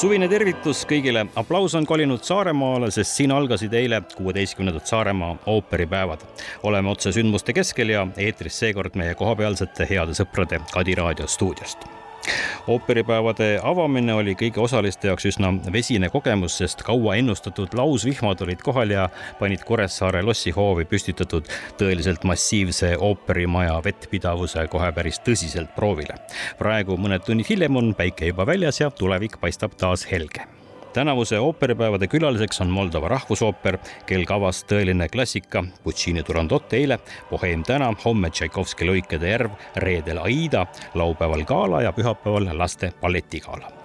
Suvine tervitus kõigile. aplaus on kolinud Saaremaale, sest siin algasid eile kuueteistkümnendad Saaremaa ooperipäevad. oleme otse sündmuste keskel ja eetris seekord meie kohapealsete heade sõprade Kadi raadio stuudiost ooperipäevade avamine oli kõigi osaliste jaoks üsna vesine kogemus, sest kaua ennustatud lausvihmad olid kohal ja panid Kuressaare lossihoovi püstitatud tõeliselt massiivse ooperimaja vettpidavuse kohe päris tõsiselt proovile. praegu mõned tunnid hiljem on päike juba väljas ja tulevik paistab taas helge tänavuse ooperipäevade külaliseks on Moldova Rahvusooper, kel kavas tõeline klassika, Puccini Turandot eile, Boheem täna, homme Tšaikovski Lõikede järv, reedel Aida, laupäeval gala ja pühapäeval laste balletigala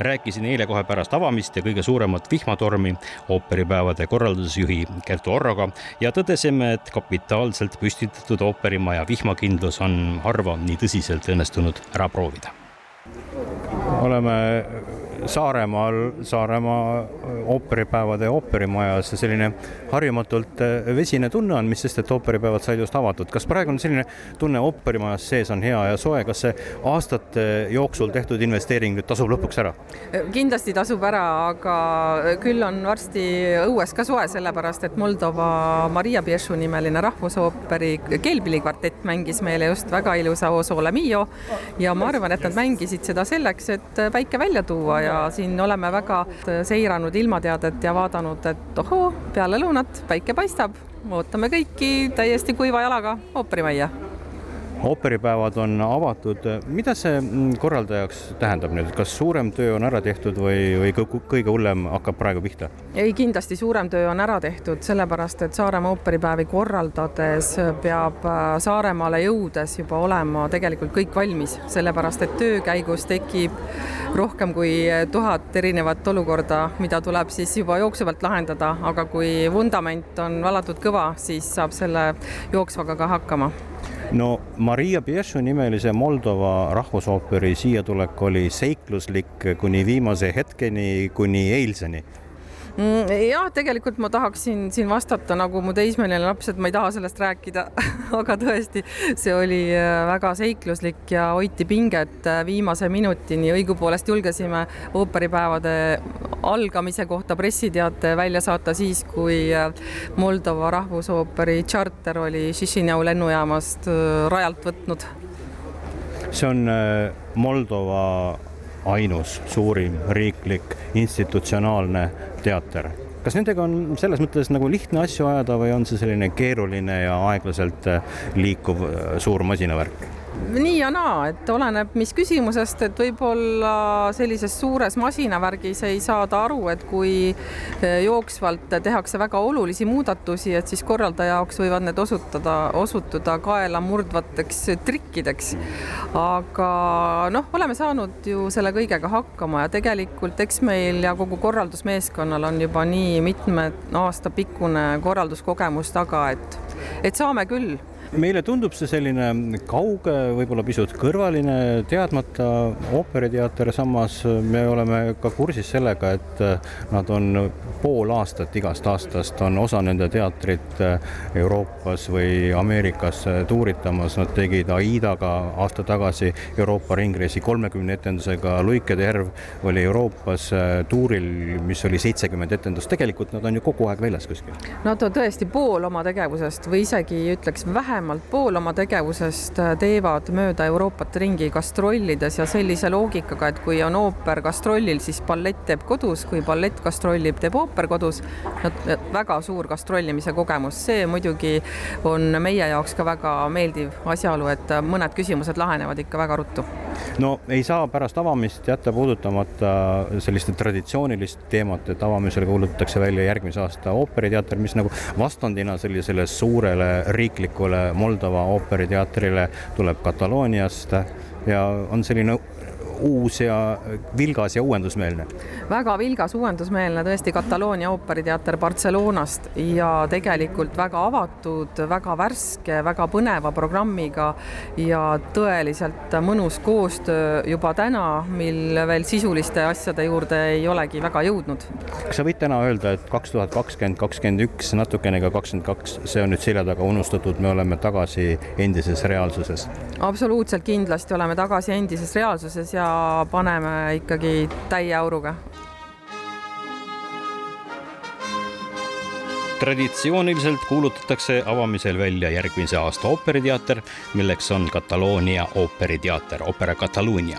rääkisin eile kohe pärast avamist ja kõige suuremat vihmatormi ooperipäevade korraldusjuhi Kertu Orroga ja tõdesime, et kapitaalselt püstitatud ooperimaja vihmakindlus on harva nii tõsiselt õnnestunud ära proovida. oleme Saaremaal, Saaremaa ooperipäevade ooperimajas selline harjumatult äh, vesine tunne on, mis sest, et ooperipäevad said just avatud. kas praegu on selline tunne ooperimajas sees on hea ja soe, kas see aastate jooksul tehtud investeering nüüd tasub lõpuks ära? kindlasti tasub ära, aga küll on varsti õues ka soe, sellepärast et Moldova Maria Piešu nimeline rahvusooperi keelpillikvartett mängis meile just väga ilusa O Sole Mio ja ma arvan, et nad mängisid seda selleks, et päike välja tuua ja ja siin oleme väga seiranud ilmateadet ja vaadanud, et ohoo, peale lõunat päike paistab, ootame kõiki täiesti kuiva jalaga ooperimajja ooperipäevad on avatud, mida see mm, korraldajaks tähendab nüüd, kas suurem töö on ära tehtud või, või kõige hullem hakkab praegu pihta? ei, kindlasti suurem töö on ära tehtud, sellepärast et Saaremaa ooperipäevi korraldades peab äh, Saaremaale jõudes juba olema tegelikult kõik valmis, sellepärast et töö käigus tekib rohkem kui tuhat erinevat olukorda, mida tuleb siis juba jooksvalt lahendada, aga kui vundament on valatud kõva, siis saab selle jooksvaga ka hakkama no Maria Piešu nimelise Moldova rahvusooperi siiatulek oli seikluslik kuni viimase hetkeni, kuni eilseni jah, tegelikult ma tahaksin siin vastata nagu mu teismeline laps, et ma ei taha sellest rääkida aga tõesti, see oli äh, väga seikluslik ja hoiti pinget äh, viimase minutini, õigupoolest julgesime ooperipäevade algamise kohta pressiteate välja saata siis, kui äh, Moldova rahvusooperi tšarter oli Šišinjau lennujaamast rajalt võtnud. see on Moldova ainus suurim riiklik institutsionaalne teater. kas nendega on selles mõttes nagu lihtne asju ajada või on see selline keeruline ja aeglaselt liikuv suur masinavärk? Nii ja naa, et oleneb, mis küsimusest, et võib-olla sellises suures masinavärgis ei saada aru, et kui eh, jooksvalt tehakse väga olulisi muudatusi, et siis korraldaja jaoks võivad need osutada, osutuda kaela murdvateks trikkideks. aga noh, oleme saanud ju selle kõigega hakkama ja tegelikult eks meil ja kogu korraldusmeeskonnal on juba nii mitme aasta pikkune korralduskogemus taga, et, et saame küll meile tundub see selline kauge, võib-olla pisut kõrvaline, teadmata ooperiteater, samas me oleme ka kursis sellega, et nad on pool aastat igast aastast on osa nende teatrit Euroopas või Ameerikas tuuritamas, nad tegid Aidaga aasta tagasi Euroopa ringreisi kolmekümne etendusega, Luikede järv oli Euroopas tuuril, mis oli seitsekümmend etendust, tegelikult nad on ju kogu aeg väljas kuskil. Nad on tõesti pool oma tegevusest või isegi ütleks vähem vähemalt pool oma tegevusest äh, teevad mööda Euroopat ringi gastrollides ja sellise loogikaga, et kui on ooper gastrollil, siis ballett teeb kodus, kui ballett gastrollib, teeb ooper kodus. väga suur gastrollimise kogemus, see muidugi on meie jaoks ka väga meeldiv asjaolu, et mõned küsimused lahenevad ikka väga ruttu. no ei saa pärast avamist jätta puudutamata sellist traditsioonilist teemat, et avamisel kuulutatakse välja järgmise aasta ooperiteater, mis nagu vastandina sellisele suurele riiklikule Moldova ooperiteatrile tuleb Katalooniast. Ja on selline uus ja vilgas ja uuendusmeelne. väga vilgas, uuendusmeelne tõesti Kataloonia ooperiteater Barcelonast ja tegelikult väga avatud, väga värske, väga põneva programmiga ja tõeliselt mõnus koostöö juba täna, mil veel sisuliste asjade juurde ei olegi väga jõudnud. kas sa võid täna öelda, et kaks tuhat kakskümmend, kakskümmend üks, natukene ka kakskümmend kaks, see on nüüd selja taga unustatud, me oleme tagasi endises reaalsuses? absoluutselt kindlasti oleme tagasi endises reaalsuses ja paneme ikkagi täie auruga. traditsiooniliselt kuulutatakse avamisel välja järgmise aasta ooperiteater, milleks on Kataloonia ooperiteater, Opera Catalunya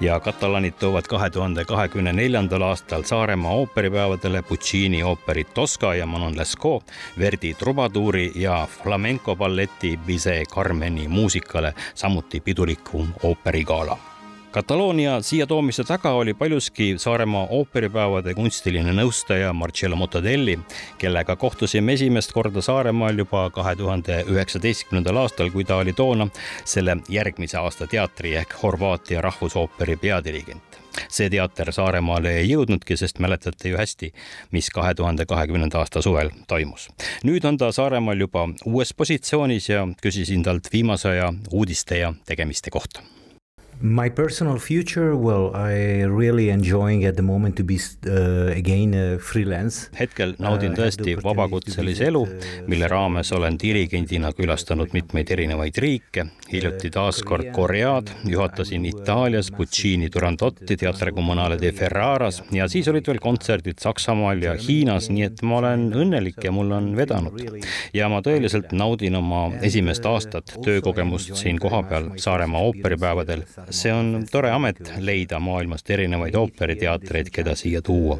ja katalaanid toovad kahe tuhande kahekümne neljandal aastal Saaremaa ooperipäevadele Puccini ooperid Tosca ja Manon Lescaut, Verdi Trubaduuri ja flamenco balleti Bise Carmeni muusikale, samuti pidulikum ooperigala Kataloonia siia toomise taga oli paljuski Saaremaa ooperipäevade kunstiline nõustaja Marcello Mottadelli, kellega kohtusime esimest korda Saaremaal juba kahe tuhande üheksateistkümnendal aastal, kui ta oli toona selle järgmise aasta teatri ehk Horvaatia rahvusooperi peadirigent see teater Saaremaale ei jõudnudki, sest mäletate ju hästi, mis kahe tuhande kahekümnenda aasta suvel toimus. nüüd on ta Saaremaal juba uues positsioonis ja küsisin talt viimase aja uudiste ja tegemiste kohta My personal future, well, I really enjoying at the moment to be uh, again uh, freelance. hetkel naudin uh, tõesti vabakutselise elu, uh, mille raames olen dirigendina külastanud mitmeid erinevaid riike, hiljuti taas kord Koread, juhatasin Itaalias Puccini Turandotti Teater Comunale de Ferraras ja siis olid veel kontserdid Saksamaal ja Hiinas, nii et ma olen õnnelik ja mul on vedanud. ja ma tõeliselt naudin oma esimest aastat töökogemust siin kohapeal Saaremaa ooperipäevadel see on tore amet leida maailmast erinevaid ooperiteatreid, keda siia tuua.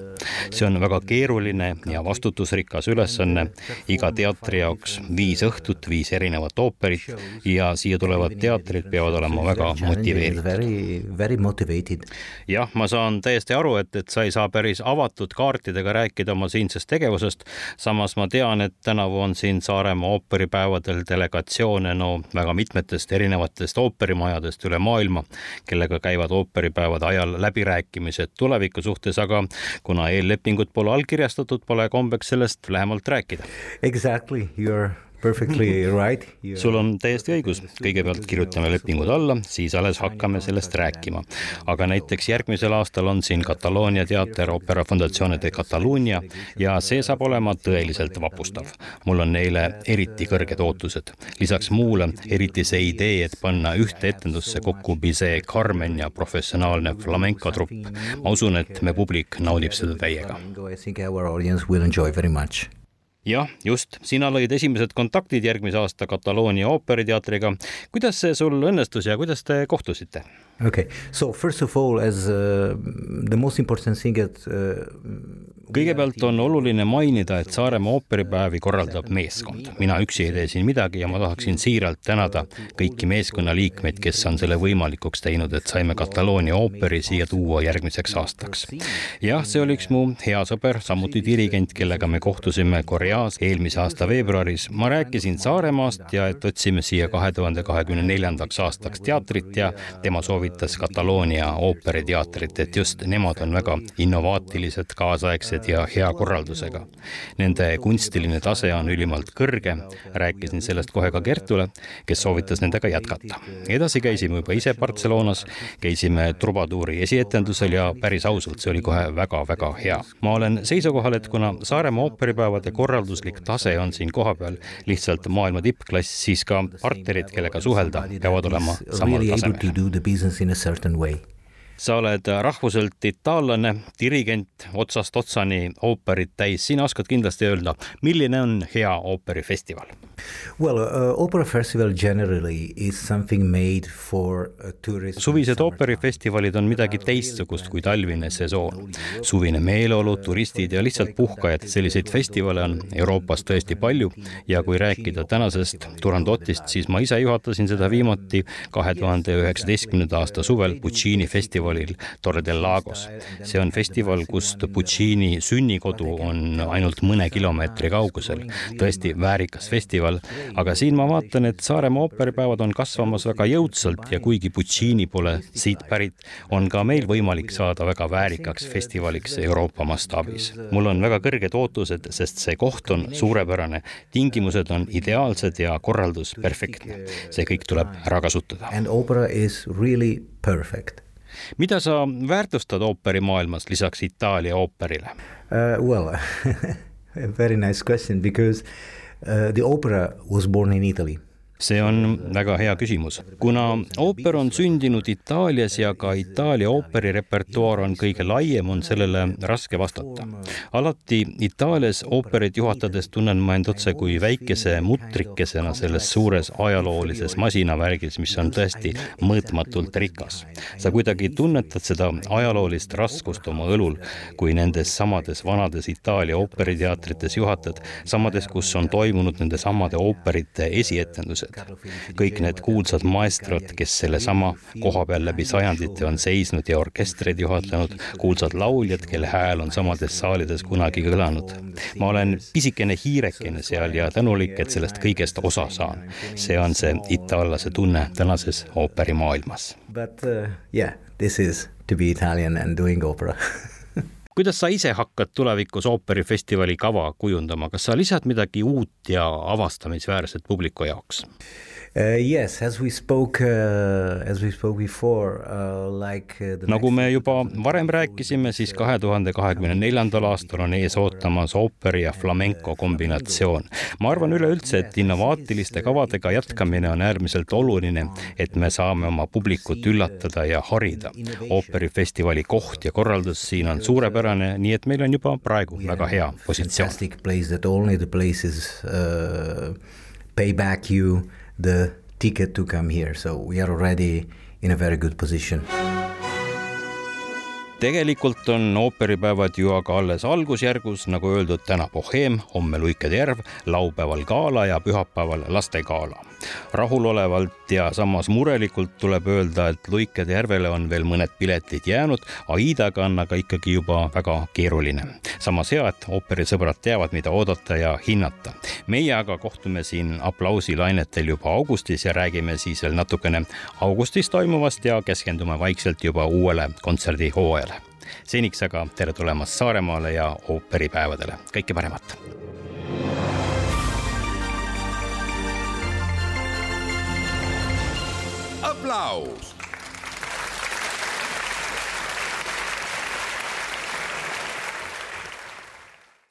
see on väga keeruline ja vastutusrikas ülesanne. iga teatri jaoks viis õhtut, viis erinevat ooperit ja siia tulevad teatrid peavad olema väga motiveeritud. jah, ma saan täiesti aru, et, et sa ei saa päris avatud kaartidega rääkida oma siinsest tegevusest. samas ma tean, et tänavu on siin Saaremaa ooperipäevadel delegatsioone no väga mitmetest erinevatest ooperimajadest üle maailma kellega käivad ooperipäevade ajal läbirääkimised tuleviku suhtes, aga kuna eellepingut pole allkirjastatud, pole kombeks sellest lähemalt rääkida. Exactly, you are perfectly right. sul on täiesti õigus, kõigepealt kirjutame lepingud alla, siis alles hakkame sellest rääkima. aga näiteks järgmisel aastal on siin Kataloonia teater Opera Fundazione de Catalunya ja see saab olema tõeliselt vapustav. mul on neile eriti kõrged ootused. lisaks muule eriti see idee, et panna ühte etendusse kokku Bizet, Carmen ja professionaalne flamenco trupp. ma usun, et me publik naudib seda täiega jah, just, sina lõid esimesed kontaktid järgmise aasta Kataloonia ooperiteatriga. kuidas see sul õnnestus ja kuidas te kohtusite? Okay, so first of all, as uh, the most important thing that uh, kõigepealt on oluline mainida, et Saaremaa ooperipäevi korraldab meeskond. mina üksi ei tee siin midagi ja ma tahaksin siiralt tänada kõiki meeskonnaliikmeid, kes on selle võimalikuks teinud, et saime Kataloonia ooperi siia tuua järgmiseks aastaks. jah, see oli üks mu hea sõber, samuti dirigent, kellega me kohtusime Koreas eelmise aasta veebruaris. ma rääkisin Saaremaast ja et otsime siia kahe tuhande kahekümne neljandaks aastaks teatrit ja tema soovitas Kataloonia ooperiteatrit, et just nemad on väga innovaatilised, kaasaegsed ja hea korraldusega. Nende kunstiline tase on ülimalt kõrge, rääkisin sellest kohe ka Kertule, kes soovitas nendega jätkata. edasi käisime juba ise Barcelonas, käisime Trubaduuri esietendusel ja päris ausalt, see oli kohe väga-väga hea. ma olen seisukohal, et kuna Saaremaa ooperipäevade korralduslik tase on siin kohapeal lihtsalt maailma tippklass, siis ka partnerid, kellega suhelda, peavad olema samal tasemel sa oled rahvuselt itaallane, dirigent otsast otsani ooperit täis, sina oskad kindlasti öelda, milline on hea ooperifestival? Well, uh, opera festival generally is something made for tourists. suvised ooperifestivalid on midagi teistsugust kui talvine sesoon. suvine meeleolu, turistid ja lihtsalt puhkajad, selliseid festivale on Euroopas tõesti palju ja kui rääkida tänasest Turandotist, siis ma ise juhatasin seda viimati kahe tuhande üheksateistkümnenda aasta suvel Puccini festivalil festivalil Torre del Lagos. see on festival, kust Puccini sünnikodu on ainult mõne kilomeetri kaugusel. tõesti väärikas festival, aga siin ma vaatan, et Saaremaa ooperipäevad on kasvamas väga jõudsalt ja kuigi Puccini pole siit pärit, on ka meil võimalik saada väga väärikaks festivaliks Euroopa mastaabis. mul on väga kõrged ootused, sest see koht on suurepärane, tingimused on ideaalsed ja korraldus perfektne. see kõik tuleb ära kasutada. And opera is really perfect. Mida sa väärtustad ooperimaailmas lisaks Itaalia ooperile uh,? Well very nice question because uh, the opera was born in Italy see on väga hea küsimus. kuna ooper on sündinud Itaalias ja ka Itaalia ooperi repertuaar on kõige laiem, on sellele raske vastata. alati Itaalias ooperit juhatades tunnen ma end otse kui väikese mutrikesena selles suures ajaloolises masinavärgis, mis on tõesti mõõtmatult rikas. sa kuidagi tunnetad seda ajaloolist raskust oma õlul, kui nendes samades vanades Itaalia ooperiteatrites juhatad, samades, kus on toimunud nende samade ooperite esietendused teised. kõik need kuulsad maestrod, kes sellesama koha peal läbi sajandite on seisnud ja orkestreid juhatanud, kuulsad lauljad, kelle hääl on samades saalides kunagi kõlanud. ma olen pisikene hiirekene seal ja tänulik, et sellest kõigest osa saan. see on see itaallase tunne tänases ooperimaailmas. But uh, yeah, this is to be Italian and doing opera kuidas sa ise hakkad tulevikus ooperifestivali kava kujundama, kas sa lisad midagi uut ja avastamisväärset publiku jaoks? Uh, yes, as we spoke uh,, as we spoke before uh, like nagu me juba varem rääkisime, siis kahe tuhande kahekümne neljandal aastal on ees ootamas ooperi ja flamenco kombinatsioon. ma arvan üleüldse, et innovaatiliste kavadega jätkamine on äärmiselt oluline, et me saame oma publikut üllatada ja harida. ooperifestivali koht ja korraldus siin on suurepärane, nii et meil on juba praegu väga hea positsioon. Pay back you the ticket to come here, so we are already in a very good position tegelikult on ooperipäevad ju aga alles algusjärgus, nagu öeldud, täna Boheem, homme Luikede järv, laupäeval gala ja pühapäeval lastegala. Rahulolevalt ja samas murelikult tuleb öelda, et Luikede järvele on veel mõned piletid jäänud, Aidaga on aga ikkagi juba väga keeruline. samas hea, et ooperisõbrad teavad, mida oodata ja hinnata. meie aga kohtume siin aplausilainetel juba augustis ja räägime siis veel natukene augustis toimuvast ja keskendume vaikselt juba uuele kontserdihooajale seniks aga tere tulemast Saaremaale ja ooperipäevadele, kõike paremat. Aplaus